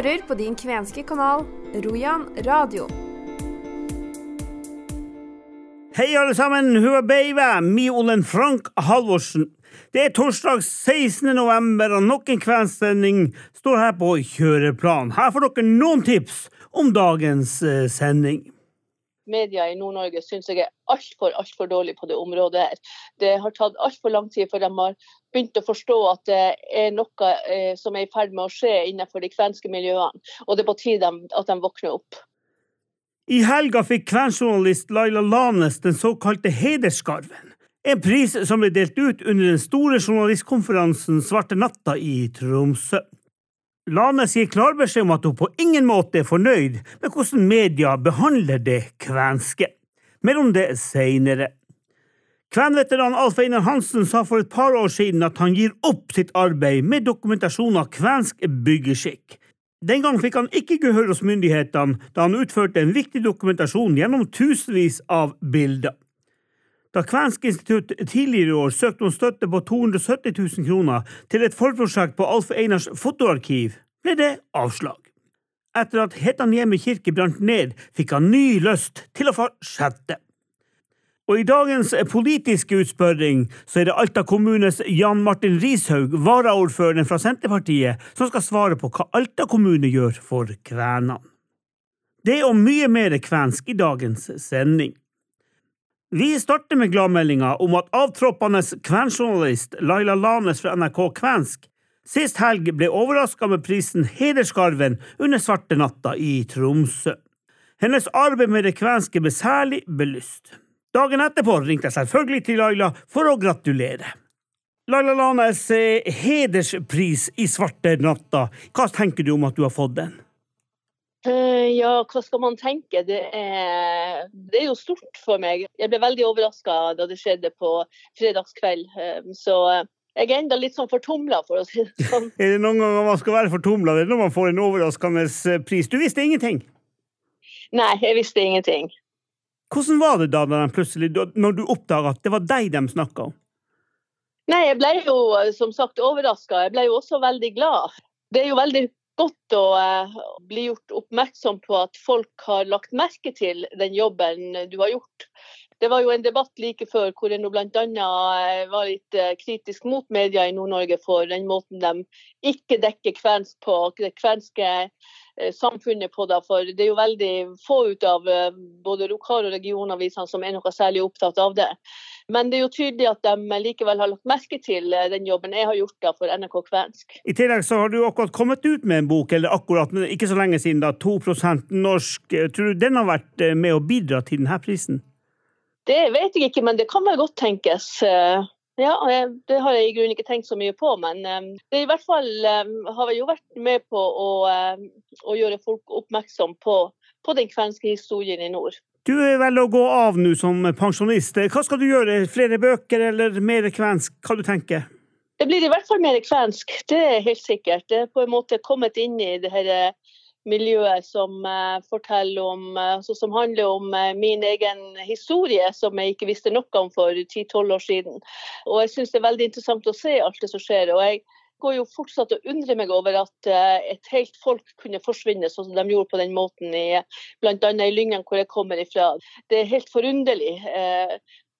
hører på din kvenske kanal Rojan radio. Hei alle sammen, hua beiva, mi Olen Frank Halvorsen. Det er torsdag 16. november, og nok en kveldssending står her på kjøreplan. Her får dere noen tips om dagens eh, sending. Media i Nord-Norge syns jeg er altfor alt for dårlig på det området. her. Det har tatt altfor lang tid før de har begynt å forstå at det er noe eh, som er i ferd med å skje innenfor de kvenske miljøene. Og det er på tide at de våkner opp. I helga fikk kvenjournalist Laila Lanes den såkalte Hederskarven. En pris som ble delt ut under den store journalistkonferansen Svarte natta i Tromsø. Lanes gir klar beskjed om at hun på ingen måte er fornøyd med hvordan media behandler det kvenske. Mer om det seinere. Kvenveteran Alf Einar Hansen sa for et par år siden at han gir opp sitt arbeid med dokumentasjon av kvensk byggeskikk. Den gang fikk han ikke gehør hos myndighetene da han utførte en viktig dokumentasjon gjennom tusenvis av bilder. Da Kvensk institutt tidligere i år søkte om støtte på 270 000 kroner til et forprosjekt på Alf Einars fotoarkiv, ble det avslag. Etter at Hetanjemi kirke brant ned, fikk han ny lyst til å fortsette. Og i dagens politiske utspørring så er det Alta kommunes Jan Martin Rishaug, varaordføreren fra Senterpartiet, som skal svare på hva Alta kommune gjør for kvenene. Det og mye mer kvensk i dagens sending. Vi starter med gladmeldinga om at avtroppende kvenjournalist Laila Lanes fra NRK Kvensk sist helg ble overraska med prisen Hederskarven under Svarte natta i Tromsø. Hennes arbeid med det kvenske ble særlig belyst. Dagen etterpå ringte jeg selvfølgelig til Laila for å gratulere. Laila Lanes eh, hederspris i Svarte natta, hva tenker du om at du har fått den? Eh, Ja, hva skal man tenke? Det er, det er jo stort for meg. Jeg ble veldig overraska da det skjedde på fredagskveld. Eh, Så eh, jeg er enda litt sånn fortumla, for å si det sånn. Er det noen ganger man skal være fortumla? Når man får en overraskende pris. Du visste ingenting. Nei, jeg visste ingenting. Hvordan var det da de plutselig, når du oppdaga at det var deg de snakka om? Nei, jeg ble jo som sagt overraska. Jeg ble jo også veldig glad. Det er jo veldig godt å eh, bli gjort oppmerksom på at folk har lagt merke til den jobben du har gjort. Det var jo en debatt like før hvor en bl.a. var litt eh, kritisk mot media i Nord-Norge for den måten de ikke dekker kvensk på, det kvenske eh, samfunnet på. Det, for det er jo veldig få ut av eh, både lokal- og regionavisene som er noe særlig opptatt av det. Men det er jo tydelig at de likevel har lagt merke til eh, den jobben jeg har gjort da for NRK Kvensk. I tillegg så har du akkurat kommet ut med en bok, eller akkurat, men ikke så lenge siden, da, 2% norsk. Tror du den har vært eh, med å bidra til denne prisen? Det vet jeg ikke, men det kan vel godt tenkes. Eh, Ja, eh, Det har jeg i grunnen ikke tenkt så mye på, men eh, det i hvert fall har vi jo vært med på å, å gjøre folk oppmerksom på, på den kvenske historien i nord. Du velger å gå av nå som pensjonist. Hva skal du gjøre? Flere bøker eller mer kvensk? Hva du tenker Det blir i hvert fall mer kvensk, det er helt sikkert. Det er på en måte kommet inn i det her miljøet som eh, forteller om, eh, altså som handler om eh, min egen historie, som jeg ikke visste noe om for 10-12 år siden. Og jeg syns det er veldig interessant å se alt det som skjer. og jeg går jo fortsatt og undrer meg over at et helt folk kunne forsvinne sånn som de gjorde på den måten, i, bl.a. i Lyngen hvor jeg kommer ifra. Det er helt forunderlig.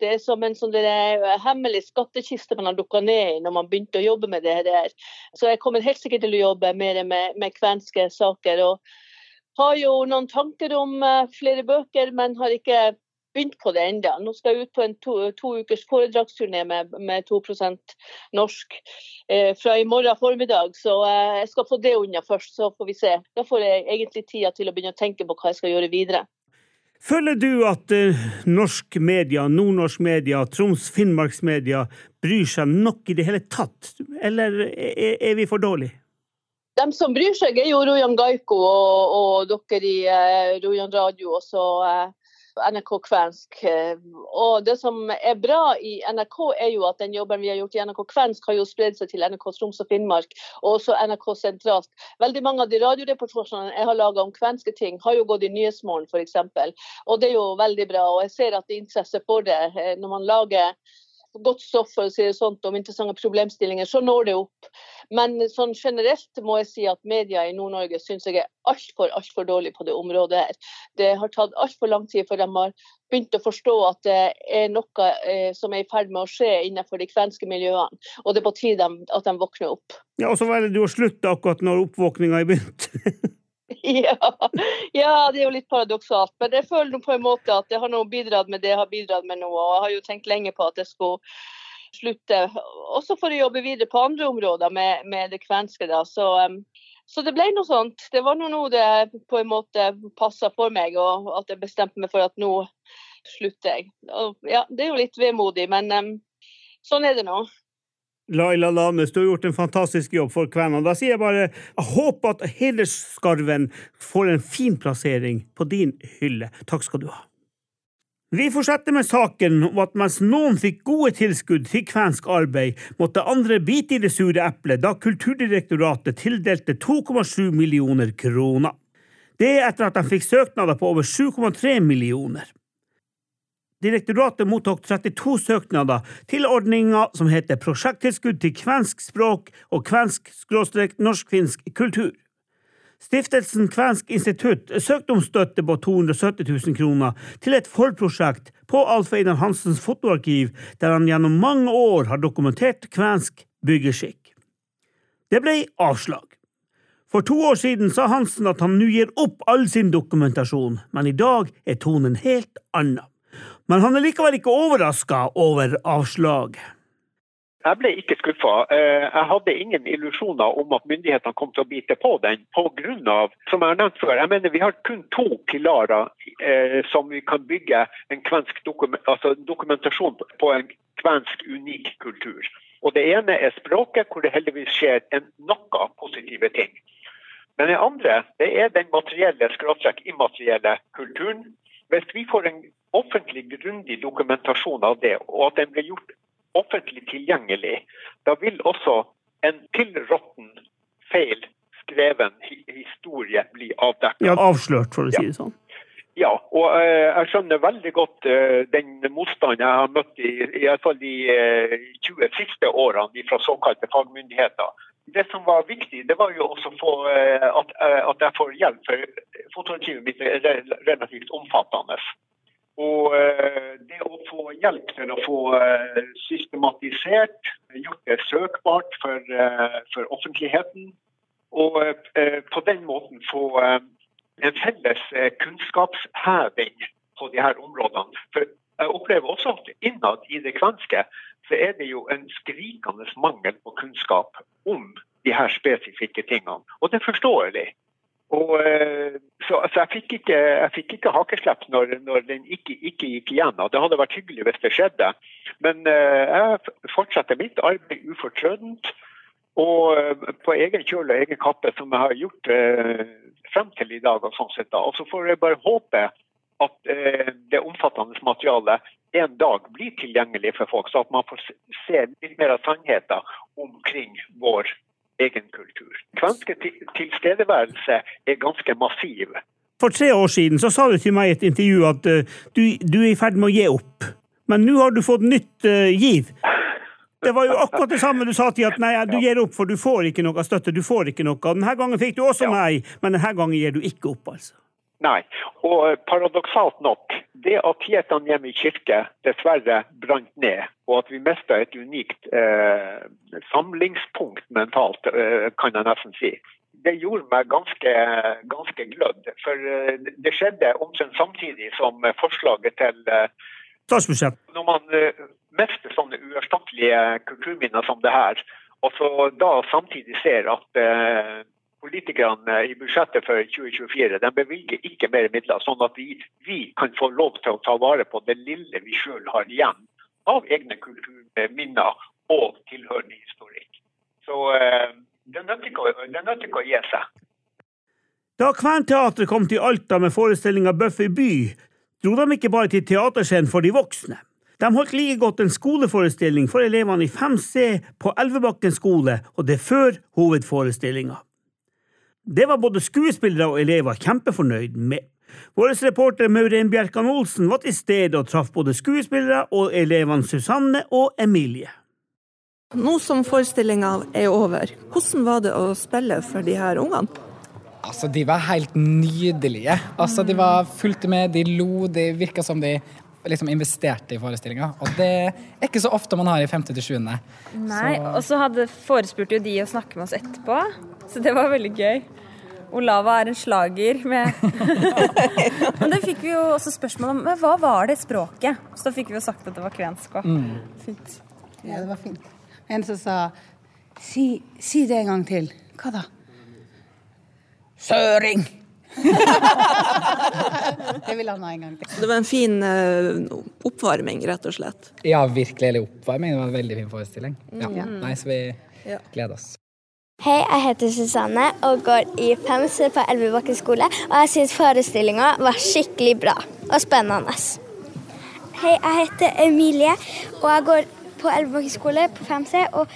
Det er som en sånn eh, hemmelig skattkiste man har dukka ned i når man begynte å jobbe med det her. Så jeg kommer helt sikkert til å jobbe mer med, med kvenske saker. og har jo noen tanker om eh, flere bøker, men har ikke begynt på det ennå. Nå skal jeg ut på en to, to ukers foredragsturné med, med 2% norsk eh, fra i morgen formiddag. Så eh, jeg skal få det unna først, så får vi se. Da får jeg egentlig tida til å begynne å tenke på hva jeg skal gjøre videre. Føler du at eh, norsk media, nordnorsk media, Troms-Finnmarksmedia bryr seg nok i det hele tatt, eller er, er vi for dårlige? De som bryr seg, er jo Rojan Gaiko og, og dere i eh, Rojan Radio Også, eh, NRK Kvensk. Eh, Og det som er bra i NRK, er jo at den jobben vi har gjort i NRK Kvensk, har jo spredd seg til NRK Troms og Finnmark, og også NRK sentralt. Veldig mange av de radioreportasjene jeg har laga om kvenske ting, har jo gått i Nyhetsmorgen f.eks. Og det er jo veldig bra. Og jeg ser at det er interesse for det eh, når man lager godt stoff for å si det sånt, om interessante problemstillinger, så når det opp. Men sånn generelt må jeg si at media i Nord-Norge syns jeg er altfor alt for dårlig på det området. her. Det har tatt altfor lang tid før de har begynt å forstå at det er noe eh, som er i ferd med å skje innenfor de kvenske miljøene. Og det er på tide at de våkner opp. Ja, Og så var du jo slutt akkurat når oppvåkninga er begynt. Ja, det er jo litt paradoksalt. Men jeg føler på en måte at jeg har nå bidratt med det jeg har bidratt med nå. Og jeg har jo tenkt lenge på at jeg skulle slutte, også for å jobbe videre på andre områder med, med det kvenske. da, så... Um, så det ble noe sånt. Det var noe det på en måte passa for meg, og at jeg bestemte meg for at nå slutter jeg. Og, ja, det er jo litt vemodig, men um, sånn er det nå. Laila Lanes, du har gjort en fantastisk jobb for kvenene. Da sier jeg bare jeg håper at hedersskarven får en fin plassering på din hylle. Takk skal du ha. Vi fortsetter med saken om at mens noen fikk gode tilskudd til kvensk arbeid, måtte andre bite i det sure eplet da Kulturdirektoratet tildelte 2,7 millioner kroner. Det er etter at de fikk søknader på over 7,3 millioner. Direktoratet mottok 32 søknader til ordninga som heter Prosjekttilskudd til kvensk språk og kvensk-norsk-finsk kultur. Stiftelsen Kvensk institutt søkte om støtte på 270 000 kroner til et forprosjekt på Alf Einar Hansens fotoarkiv, der han gjennom mange år har dokumentert kvensk byggeskikk. Det ble avslag. For to år siden sa Hansen at han nå gir opp all sin dokumentasjon, men i dag er tonen helt annen. Men han er likevel ikke overraska over avslag. Jeg ble ikke skuffa. Eh, jeg hadde ingen illusjoner om at myndighetene kom til å bite på den pga. som jeg har nevnt før, jeg mener vi har kun to pilarer eh, som vi kan bygge en kvensk dokument, altså dokumentasjon på en kvensk unik kultur. Og Det ene er språket, hvor det heldigvis skjer en noe positive ting. Men det andre det er den materielle, skråstrek immaterielle kulturen. Hvis vi får en offentlig grundig dokumentasjon av det, og at den blir gjort offentlig tilgjengelig, da vil også en tilråtten feil skreven historie bli avdekket. Ja, avslørt, for å si det sånn. Ja, og uh, jeg skjønner veldig godt uh, den motstanden jeg har møtt i, i hvert fall de uh, 20 siste årene fra såkalte fagmyndigheter. Det som var viktig, det var jo også få, at, at, jeg får hjelp. for Fotoarkivet mitt er relativt omfattende. Og eh, det å få hjelp til å få eh, systematisert, gjort det søkbart for, eh, for offentligheten, og på den måten få en felles kunnskapsheving på de her områdene. For jeg opplever også at innad i det kvenske så er det jo en skrikende mangel på kunnskap om de her spesifikke tingene. Og det er forståelig. Og, eh, så altså, jeg, fikk ikke, jeg fikk ikke hakeslepp når, når den ikke, ikke, gikk igjen. og Det hadde vært hyggelig hvis det skjedde. Men uh, jeg fortsetter mitt arbeid ufortrødent. Og uh, på egen kjøl og egen kappe, som jeg har gjort uh, frem til i dag. Og sånn sett da. Og så får jeg bare håpe at det omfattende materialet en dag blir tilgjengelig for folk, så at man får se litt mer av sannheten omkring vår egen kultur. Kvenske tilstedeværelse er ganske massiv. For tre år siden så sa du til meg i et intervju at uh, du, du, er i ferd med å gi opp. Men nå har du fått nytt uh, giv. Det var jo akkurat det samme du sa til at nei, du gir opp, for du får ikke noe støtte. du får ikke noe. Denne gangen fikk du også nei, men denne gangen gir du ikke opp, altså. Nei, og eh, paradoksalt nok, det at i kirke dessverre brant ned, og at vi mista et unikt eh, samlingspunkt mentalt, eh, kan jeg nesten si, det gjorde meg ganske, ganske glødd. For eh, det skjedde omtrent samtidig som forslaget til eh, Statsbudsjett. Når man eh, mister sånne uerstattelige kulturminner som det her, og så da samtidig ser at politikerne i budsjettet for 2024 de bevilger ikke mer midler, sånn at vi, vi, kan få lov til å ta vare på det lille vi sjøl har igjen av egne kulturminner og tilhørende historikk. Så uh, det nytter ikke, å gi seg. Da Kventeatret kom til Alta med forestillinga Buffy by, dro de ikke bare til teaterscenen for de voksne. De holdt like godt en skoleforestilling for elevene i 5C på Elvebakken skole, og det før hovedforestillinga. Det var både skuespillere og elever kjempefornøyd med. Vår reporter Maureen Bjerkan Olsen var til stede og traff både skuespillere og elevene Susanne og Emilie. Nå som forestillinga er over, hvordan var det å spille for de her ungene? Altså, De var helt nydelige. Altså, De var fulgte med, de lo, det virka som de liksom investerte i forestillinga. Og det er ikke så ofte man har i femte til sjuende. Nei, og så hadde forespurte jo de å snakke med oss etterpå, så det var veldig gøy. Olava er en slager med Men det fikk vi jo også spørsmål om. Men hva var det språket? Så da fikk vi jo sagt at det var kvensk òg. Mm. Fint. Ja, det var fint. En som sa si, si det en gang til. Hva da? Søring! det vil han ha en gang til. Det var en fin uh, oppvarming, rett og slett. Ja, virkelig. Eller oppvarming. Det var en veldig fin forestilling. Ja. Mm. Nei, så vi Ja. gleder oss. Hei, jeg heter Susanne og går i femte på Elvebakken skole. Og jeg syns forestillinga var skikkelig bra og spennende. Hei, jeg heter Emilie, og jeg går på Elvebakken skole på femte. Og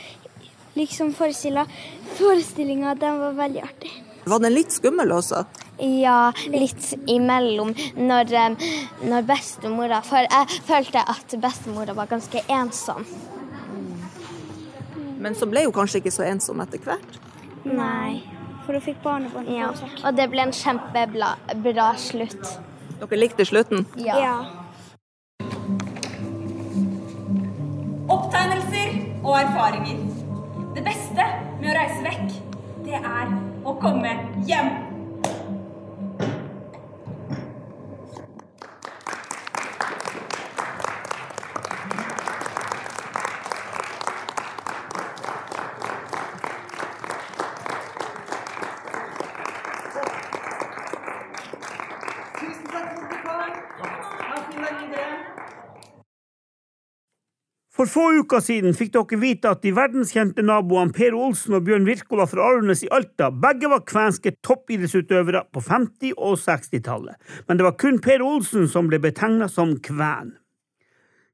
liksom Forestillinga, den var veldig artig. Var den litt skummel også? Ja, litt imellom når, når bestemora For jeg følte at bestemora var ganske ensom. Men så ble hun kanskje ikke så ensom etter hvert? Nei. For hun fikk barnebarn. Ja, og det ble en kjempebra bra slutt. Dere likte slutten? Ja. Opptegnelser og erfaringer. Det beste med å reise vekk, det er å komme hjem. For få uker siden fikk dere vite at de verdenskjente naboene Per Olsen og Bjørn Wirkola fra Arnes i Alta begge var kvenske toppidrettsutøvere på 50- og 60-tallet, men det var kun Per Olsen som ble betegna som kven.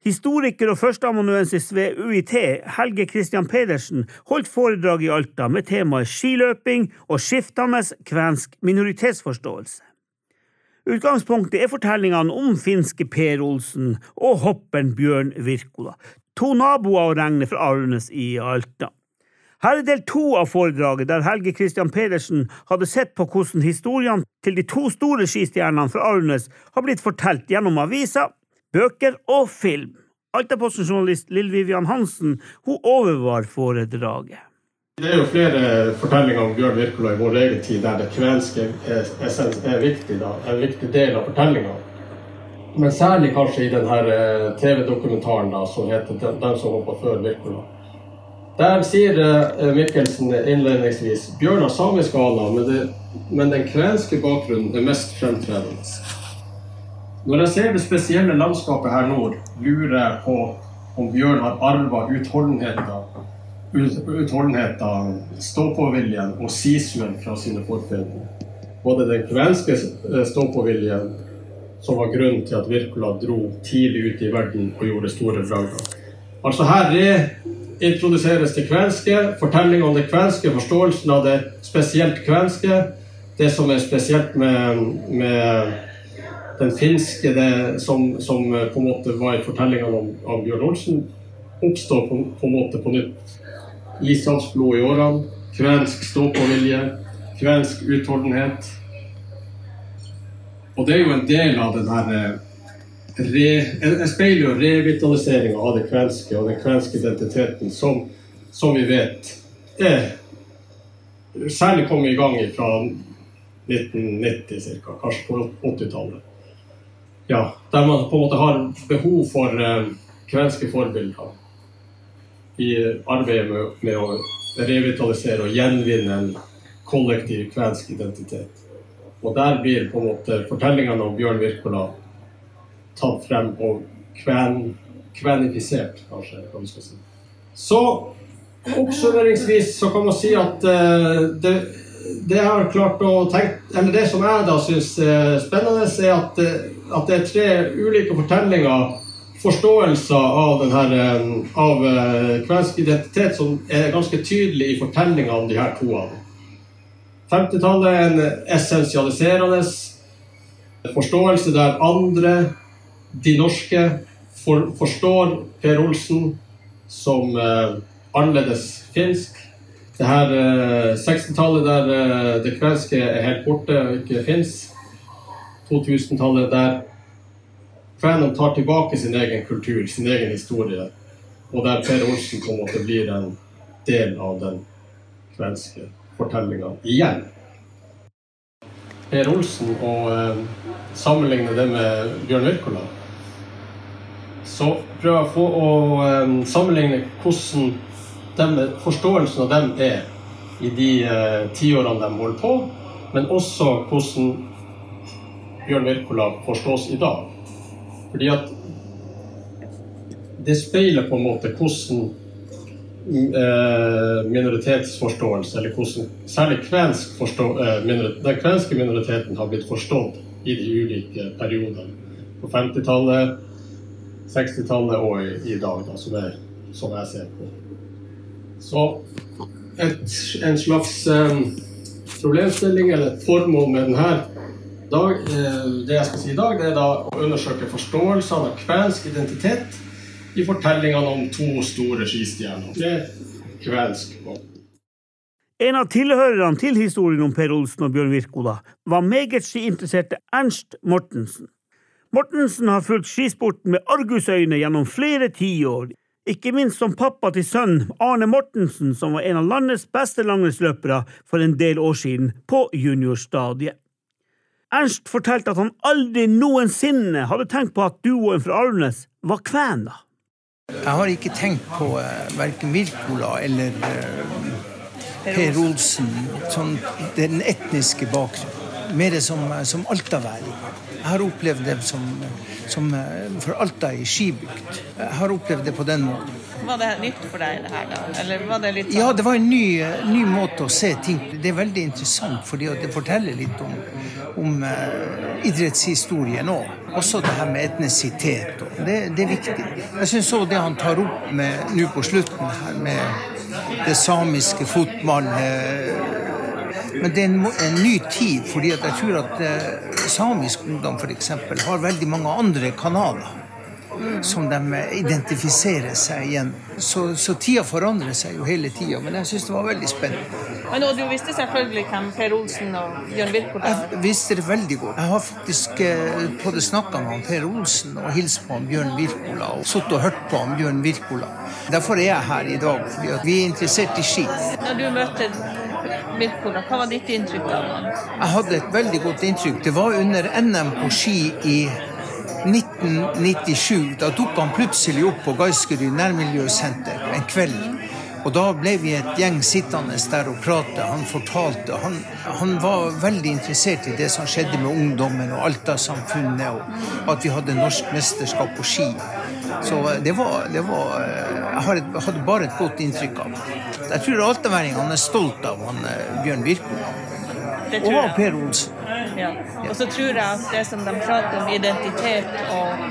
Historiker og førsteamanuensis ved UiT, Helge Christian Pedersen, holdt foredrag i Alta med temaet skiløping og skiftende kvensk minoritetsforståelse. Utgangspunktet er fortellingene om finske Per Olsen og hopperen Bjørn Wirkola, to naboer å regne fra Arnes i Alta. Her er del to av foredraget, der Helge Christian Pedersen hadde sett på hvordan historiene til de to store skistjernene fra Arnes har blitt fortalt gjennom aviser, bøker og film. Altaposten-journalist Lill Vivian Hansen hun overvar foredraget. Det er jo flere fortellinger om Bjørn Wirkola i vår egen tid der det kvenske er, er, er viktig, da, en viktig del av fortellinga. Men særlig kanskje i denne TV-dokumentaren som heter 'Den som hoppa før Wirkola'. Der sier eh, Mikkelsen innledningsvis Bjørn har samiske aner, men, men den kvenske bakgrunnen er mest fremtredende. Når jeg ser det spesielle landskapet her nord, lurer jeg på om Bjørn har arva utholdenheten utholdenheten, stå-på-viljen og sisuen fra sine forfedre. Både den kvenske stå-på-viljen, som var grunnen til at Wirkola dro tidlig ut i verden og gjorde store bragder. Altså her reintroduseres det kvenske, fortellinga om det kvenske, forståelsen av det spesielt kvenske, det som er spesielt med, med den finske, det som, som på en måte var i fortellingene om, om Bjørn Olsen, oppstår på, på en måte på nytt ishavsblod i årene, kvensk stå-på-vilje, kvensk utholdenhet. Og det er jo en del av den her Jeg en speiler jo revitaliseringa av det kvenske og den kvenske identiteten, som, som vi vet er særlig kom i gang fra 1990 ca., kanskje på 80-tallet. Ja, der man på en måte har behov for eh, kvenske forbilder i arbeidet med, med å revitalisere og gjenvinne en kollektiv kvensk identitet. Og der blir på en måte fortellingene om Bjørn Wirkola tatt frem og kven, kvenifisert, kanskje. Kan man skal si. Så oppsummeringsvis så kan man si at uh, det, det tenke, det som jeg da syns er spennende, er at, eh, at det er tre ulike fortellinger forståelser av, denne, eh, av eh, kvensk identitet som er ganske tydelig i fortellinga om de her toene. 50-tallet er en essensialiserende forståelse der andre, de norske, for, forstår Per Olsen som eh, annerledes finsk. Det her eh, 60-tallet der eh, det kvenske er helt borte og ikke fins. 2000-tallet der kvenene tar tilbake sin egen kultur, sin egen historie. Og der Per Olsen på en måte blir en del av den kvenske fortellinga igjen. Per Olsen og eh, sammenligne det med Bjørn Wirkola, så prøver jeg å få å eh, sammenligne hvordan dem, forståelsen av dem er i de eh, tiårene de holder på, men også hvordan Bjørn Wirkola forstås i dag. Fordi at det speiler på en måte hvordan minoritetsforståelse, eller hvordan særlig kvensk eh, den kvenske minoriteten har blitt forstått i de ulike periodene. På 50-tallet, 60-tallet og i, dag, da, som, er, som, jeg ser på. Så et, en slags um, problemstilling eller et formål med denne dag, eh, det jeg skal si i dag, det er da å undersøke forståelsene av kvensk identitet i fortellingene om to store skistjerner. Det er kvensk. En av tilhørerne til historien om Per Olsen og Bjørn Wirkola var meget skiinteresserte Ernst Mortensen. Mortensen har fulgt skisporten med argusøyne gjennom flere tiår, ikke minst som pappa til sønnen Arne Mortensen, som var en av landets beste langrennsløpere for en del år siden, på juniorstadiet. Ernst fortalte at han aldri noensinne hadde tenkt på at duoen fra Arnes var kvener. Jeg har ikke tenkt på eh, verken Wirkola eller uh, Per Olsen, sånn, den etniske bakgrunnen. Mer som, som altaværing. Jeg har opplevd det som, som for Alta i skibygd. Jeg har opplevd det på den måten. Var det nytt for deg, det her? da? Eller var det litt sånn? Ja, det var en ny, ny, måte å se ting Det er veldig interessant, fordi det forteller litt om, om uh, idrettshistorien òg. Også det her med etnisitet. Det, det, er viktig. Jeg syns òg det han tar opp nå på slutten her, med det samiske fotballet men det er en, en, ny tid, fordi jeg tror at eh, samisk ungdom f.eks. har veldig mange andre kanaler som de identifiserer seg igjen. Så, så tida forandrer seg jo hele tida, men jeg syns det var veldig spennende. Men og Du visste selvfølgelig hvem Per Olsen og Bjørn Wirkola Jeg visste det veldig godt. Jeg har faktisk eh, både snakka med Per Olsen og hilst på Bjørn Wirkola og sittet og hørt på Bjørn Wirkola. Derfor er jeg her i dag, fordi vi er interessert i ski. Når du møter Wirkola, hva var ditt inntrykk av ham? Jeg hadde et veldig godt inntrykk. Det var under NM på ski i 1997. Da tok han plutselig opp på Gaiskerud nærmiljøsenter en kveld. Og da ble vi et gjeng sittende der og prate. Han fortalte. Han, han, var veldig interessert i det som skjedde med ungdommen og Alta-samfunnet, og at vi hadde norsk mesterskap på ski. Så det var, det var Jeg hadde bare et godt inntrykk av Jeg tror altaværingene er stolt av han eh, Bjørn Wirkola. Og Per Olsen. Ja. Og så tror jeg at det som de prater om identitet og,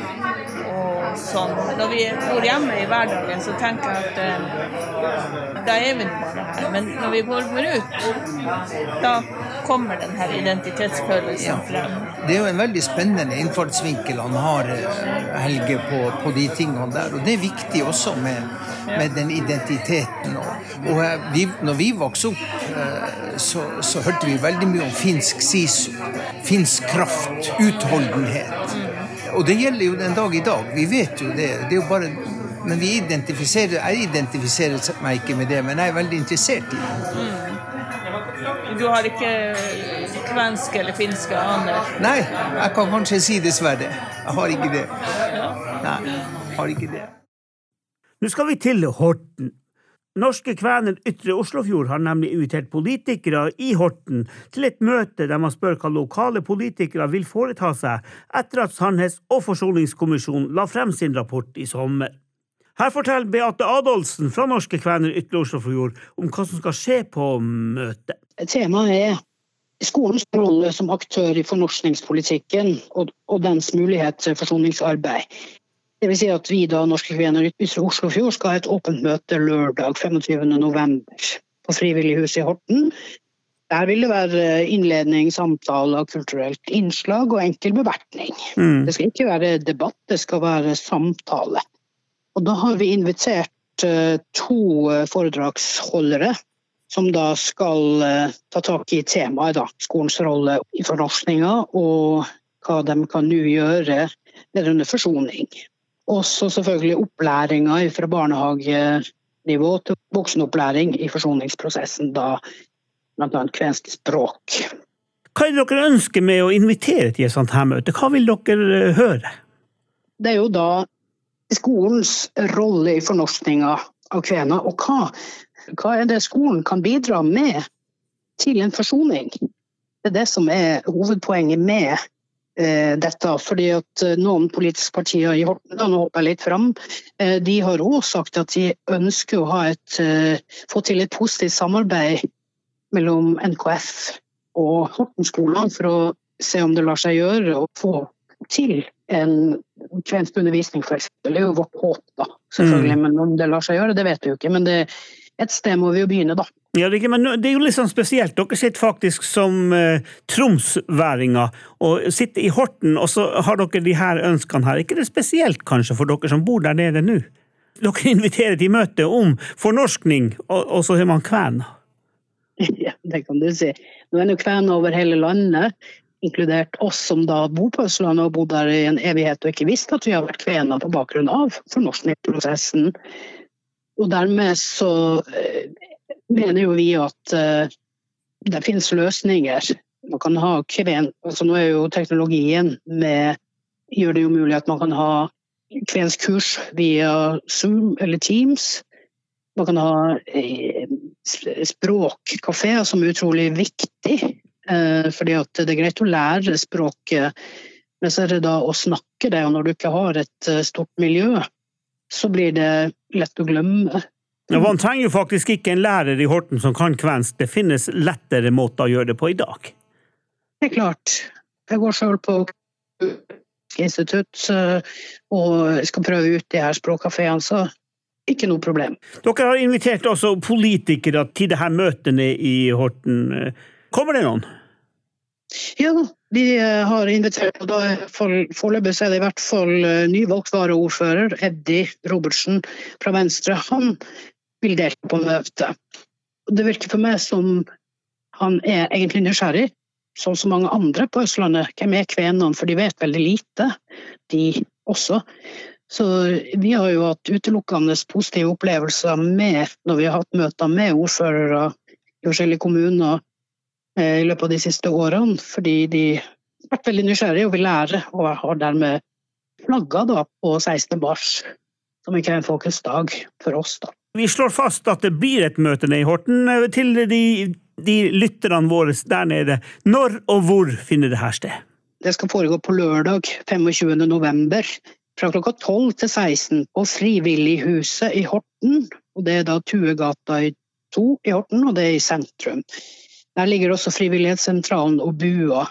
og sånn Når vi bor hjemme i hverdagen, så tenker jeg at eh, da er vi bare her. Men når vi kommer ut, da kommer den her identitetsfølelsen ja. frem. Det er jo en veldig spennende innfallsvinkel han har, eh, Helge, på, på de tingene der. Og det er viktig også med med den identiteten. Og, og eh, vi, når vi vokste opp, eh, så, så, hørte vi veldig mye om finsk sisu. Finsk kraft, utholdenhet. Og det gjelder jo den dag i dag. Vi vet jo det. det er jo bare men vi identifiserer, jeg identifiserer meg ikke med det, men jeg er veldig interessert i det. Mm. Du har ikke kvensk eller finske aner? Nei, jeg kan kanskje si dessverre. Jeg har ikke det. Nei, jeg har ikke det. Nå skal vi til Horten. Norske Kvener Ytre Oslofjord har nemlig invitert politikere i Horten til et møte der man spør hva lokale politikere vil foreta seg etter at Sannhets- og forsoningskommisjonen la frem sin rapport i sommer. Her forteller Beate Adolfsen fra Norske Kvener Ytre Oslofjord om hva som skal skje på møtet. Temaet er skolens rolle som aktør i fornorskningspolitikken og, og dens mulighet til forsoningsarbeid. Det vil Si at vi da, Norske Kvener Ytre Oslofjord skal ha et åpent møte lørdag 25.11. på Frivillighuset i Horten. Der vil det være innledning, samtale, kulturelt innslag og enkel bevertning. Mm. Det skal ikke være debatt, det skal være samtale. Og da har vi invitert eh, to eh, foredragsholdere som da skal eh, ta tak i temaet, da, skolens rolle i fornorskninga og hva de kan nå gjøre vedrørende forsoning. Også selvfølgelig opplæringa fra barnehagenivå til voksenopplæring i forsoningsprosessen, da bl.a. kvensk språk. Hva er det dere ønsker med å invitere til et sånt her møte? Hva vil dere eh, høre? Det er jo da skolens rolle i fornorskninga av kvener, og hva, hva er det skolen kan bidra med til en forsoning? Det er det som er hovedpoenget med eh, dette. fordi at eh, Noen politiske partier i Horten nå hopper jeg litt fram, eh, de har òg sagt at de ønsker å ha et, eh, få til et positivt samarbeid mellom NKF og Horten skole for å se om det lar seg gjøre å få til en kvensk undervisning, f.eks. Det er jo vårt håp, da, selvfølgelig. Mm. Men om det lar seg gjøre, det vet vi jo ikke. Men det, et sted må vi jo begynne, da. Ja, det, men det er jo litt sånn spesielt. Dere sitter faktisk som eh, tromsværinger og sitter i Horten, og så har dere de her ønskene her. Er ikke det spesielt kanskje for dere som bor der nede nå? Dere inviterer til møte om fornorskning, og, og så er man kvener. Ja, det kan du si. Nå er det kvener over hele landet, inkludert oss som da bor på Østlandet og bodd der i en evighet og ikke visste at vi har vært kvener på bakgrunn av fornorskningsprosessen. Og dermed så eh, mener jo vi at eh, det finnes løsninger. Man kan ha kven... Altså nå er jo teknologien med gjør det jo mulig at man kan ha kvenskurs via Zoom eller Teams. Man kan ha eh, språkkafeer som er utrolig viktig. Fordi at det er greit å lære språket, men så er det da å snakke det. Og når du ikke har et stort miljø, så blir det lett å glemme. Ja, man trenger jo faktisk ikke en lærer i Horten som kan kvensk. Det finnes lettere måter å gjøre det på i dag. Det er klart. Jeg går sjøl på institutt eh, og skal prøve ut de her språkkafeene, så ikke noe problem. Dere har invitert også politikere til det her møtene i Horten. Kommer det noen? Ja, vi eh, har invitert, og da foreløpig er det i hvert fall ny nyvalgt varaordfører Eddie Robertsen fra Venstre. Han vil delta på møtet. Det virker for meg som han er egentlig nysgjerrig, som mange andre på Østlandet. Hvem er kvenene? For de vet veldig lite, de også. Så vi har jo hatt utelukkende positive opplevelser med, når vi har hatt møter med ordførere i forskjellige kommuner eh, i løpet av de siste årene, fordi de har vært veldig nysgjerrige og vil lære, og har dermed flagga da på 16. mars som en kvenfolkets dag for oss. da. Vi slår fast at det blir et møte nede i Horten. Til de, de lytterne våre der nede, når og hvor finner det her sted? Det skal foregå på lørdag 25. november fra klokka 12 til 16 på Frivillighuset i Horten. Og det er da Tuegata i 2 i Horten, og det er i sentrum. Der ligger også Frivillighetssentralen og Bua.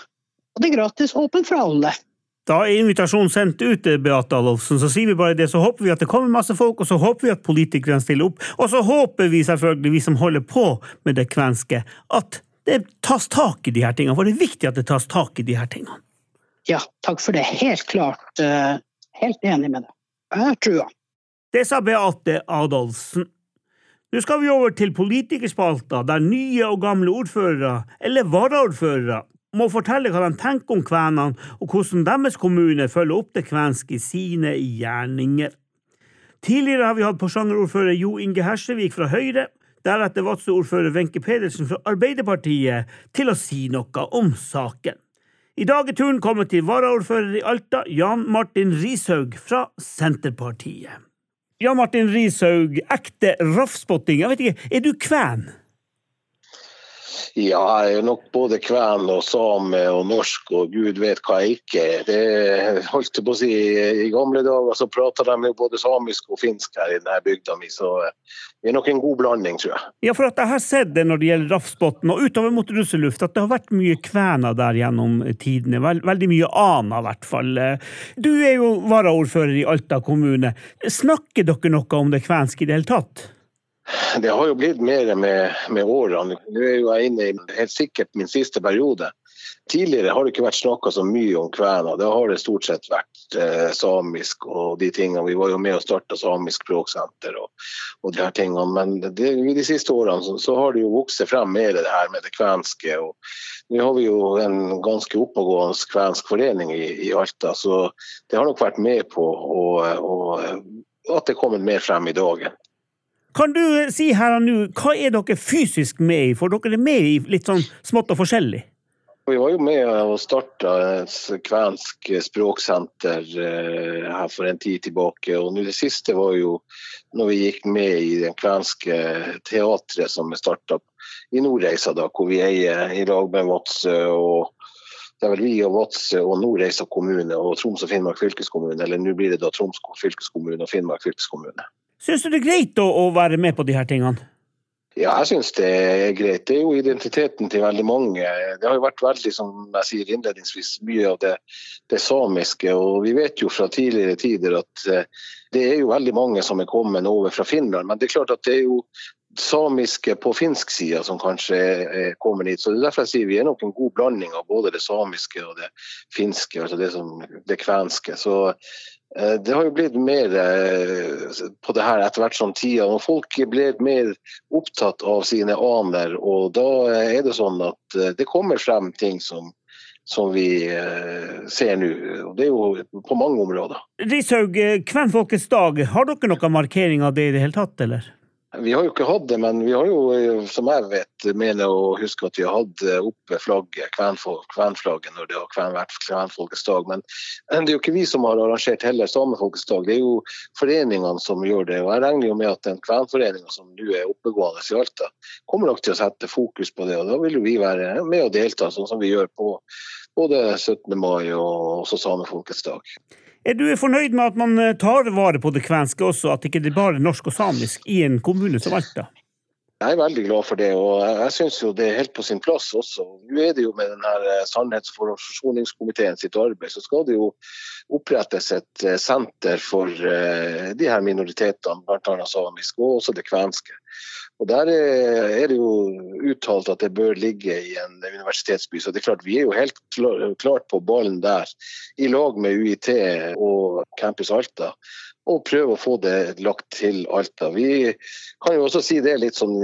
Og det er gratis åpent for alle. Da er invitasjonen sendt ut, Beate Adolfsen. Så sier vi bare det, så håper vi at det kommer masse folk, og så håper vi at politikerne stiller opp. Og så håper vi selvfølgelig, vi som holder på med det kvenske, at det tas tak i de her tingene. For det er viktig at det tas tak i de her tingene. Ja, takk for det. Helt klart. eh, Helt enig med deg. Jeg har trua. Det sa Beate Adolfsen. Nå skal vi over til politikerspalta, der nye og gamle ordførere, eller varaordførere, må fortelle hva de tenker om kvenene, og hvordan deres kommune følger opp det kvenske i sine gjerninger. Tidligere har vi hatt Porsanger-ordfører Jo Inge Hersevik fra Høyre, deretter Vadsø-ordfører Wenche Pedersen fra Arbeiderpartiet, til å si noe om saken. I dag er turen kommet til varaordfører i Alta, Jan Martin Rishaug fra Senterpartiet. Jan Martin Rishaug, ekte raffspotting. Jeg vet ikke, er du kven? Ja, jeg er nok både kven og same og norsk og gud vet hva jeg ikke er. Det holdt jeg på å si, I gamle dager så prata de jo både samisk og finsk her i denne bygda mi, så vi er nok en god blanding, tror jeg. Ja, for at jeg har sett det når det gjelder Rafsbotn og utover mot russeluft, at det har vært mye kvener der gjennom tidene. Veldig mye ana, i hvert fall. Du er jo varaordfører i Alta kommune. Snakker dere noe om det kvenske i det hele tatt? Det har jo blitt mer med, med årene. Nå er jeg inne i helt sikkert min siste periode. Tidligere har det ikke vært snakka så mye om kvener. Det har det stort sett vært eh, samisk og de tingene. Vi var jo med og starta Samisk språksenter og, og de her tingene. Men det, de siste årene så, så, har det jo vokst frem mer det her med det kvenske. og Nå har vi jo en ganske oppegående kvensk forening i, i, Alta, så det har nok vært med på å, å, at det er kommet mer frem i dagen. Kan du si her og nå, hva er dere fysisk med i? For dere er med i litt sånn smått og forskjellig? Vi var jo med og starta et kvensk språksenter eh, her for en tid tilbake. og Det siste var jo når vi gikk med i det kvenske teatret som er starta i Nordreisa, da, hvor vi eier i lag med Vadsø. og det er vel vi og Vadsø og Nordreisa kommune og Troms og Finnmark fylkeskommune. Eller nå blir det da Troms fylkeskommune og Finnmark fylkeskommune. Syns du det er greit å, å være med på de her tingene? Ja, jeg syns det er greit. Det er jo identiteten til veldig mange. Det har jo vært veldig, som jeg sier innledningsvis, mye av det, det samiske. Og vi vet jo fra tidligere tider at eh, det er jo veldig mange som er kommet over fra Finland. Men det er klart at det er jo samiske på finsk side som kanskje er kommet hit. Så det er derfor jeg sier vi er nok en god blanding av både det samiske og det finske, altså det, som, det kvenske. Så det har jo blitt mer eh, på det her etter hvert som tida. Og folk ble mer opptatt av sine aner, og da er det sånn at eh, det kommer frem ting som, som vi ser nå. Og det er jo på mange områder. Rishaug, Kvenfolkets dag, har dere noen markering av det i det hele tatt, eller? Vi har jo ikke hatt det, men vi har jo, som jeg vet, mener å huske at vi har hatt oppe flagget, kvenflagget, når det har vært kvenfolkets dag. Men det er jo ikke vi som har arrangert heller samefolkets dag, det er jo foreningene som gjør det. Og jeg regner jo med at den kvenforeninga som nå er oppegående i Alta, kommer nok til å sette fokus på det. Og da vil jo vi være med og delta, sånn som vi gjør på både 17. mai og også samefolkets dag. Er du fornøyd med at man eh, tar vare på det kvenske også, at ikke det bare er norsk og samisk i en kommune som Alta? Jeg er veldig glad for det, og jeg syns jo det er helt på sin plass også. Nå er det jo med denne eh, Sannhets- og forsoningskomiteen sitt arbeid, så skal det jo opprettes et eh, senter for de her minoritetene, bl.a. samisk og også det kvenske. Og Der er det jo uttalt at det bør ligge i en universitetsby. Så det er klart vi er jo helt klart på ballen der, i lag med UiT og Campus Alta. Og prøve å få det lagt til Alta. Vi kan jo også si det litt sånn,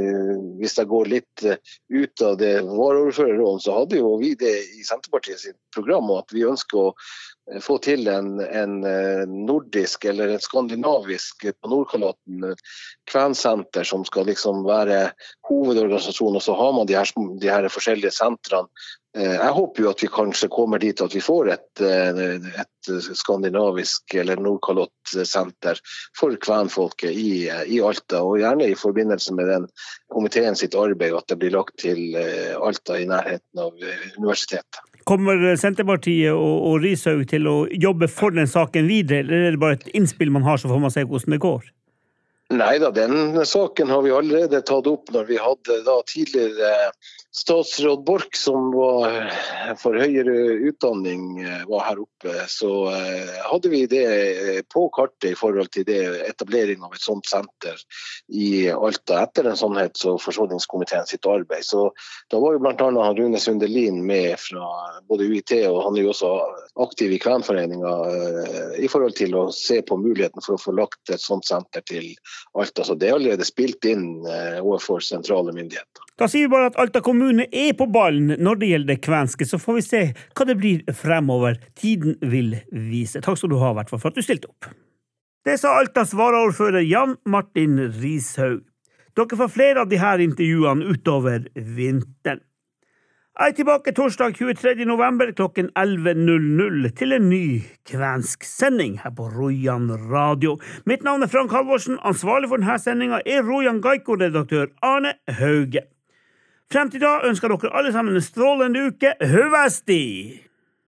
hvis jeg går litt ut av det varaordførerrollen, så hadde jo vi det i Senterpartiet sitt program, og at vi ønsker å Eh, få til en, en, eh, nordisk eller en skandinavisk på Nordkalotten eh, kvensenter som skal liksom være hovedorganisasjon, og så har man de her, de her forskjellige sentrene. Jeg håper jo at vi kanskje kommer dit at vi får et, et skandinavisk eller Nordkalott-senter for kvenfolket i, i, Alta, og gjerne i forbindelse med den komiteen sitt arbeid, at det blir lagt til Alta i nærheten av universitetet. Kommer Senterpartiet og, og Rishaug til å jobbe for den saken videre, eller er det bare et innspill man har, så får man se hvordan det går? Nei da, den saken har vi allerede tatt opp når vi hadde da tidligere statsråd Borch, som var for høyere utdanning, var her oppe. Så eh, hadde vi det på kartet i forhold til det etablering av et sånt senter i Alta etter en sannhets- og forsoningskomiteen sitt arbeid. Så da var jo bl.a. Rune Sundelin med fra både UiT, og han er jo også aktiv i Kvenforeninga eh, i forhold til å se på muligheten for å få lagt et sånt senter til Alta. Så det er allerede spilt inn eh, overfor sentrale myndigheter. Da sier vi bare at Alta kommune er på ballen når det gjelder det kvenske, så får vi se hva det blir fremover. Tiden vil vise. Takk skal du ha, hvert fall, for at du stilte opp. Det sa Altas varaordfører Jan Martin Rishaug. Dere får flere av disse intervjuene utover vinteren. Jeg er tilbake torsdag 23. november klokken 11.00 til en ny kvensk sending her på Rojan radio. Mitt navn er Frank Halvorsen. Ansvarlig for denne sendinga er Rojan Gaiko-redaktør Arne Hauge. Frem til da ønsker dere alle sammen en strålende uke. Høvesti!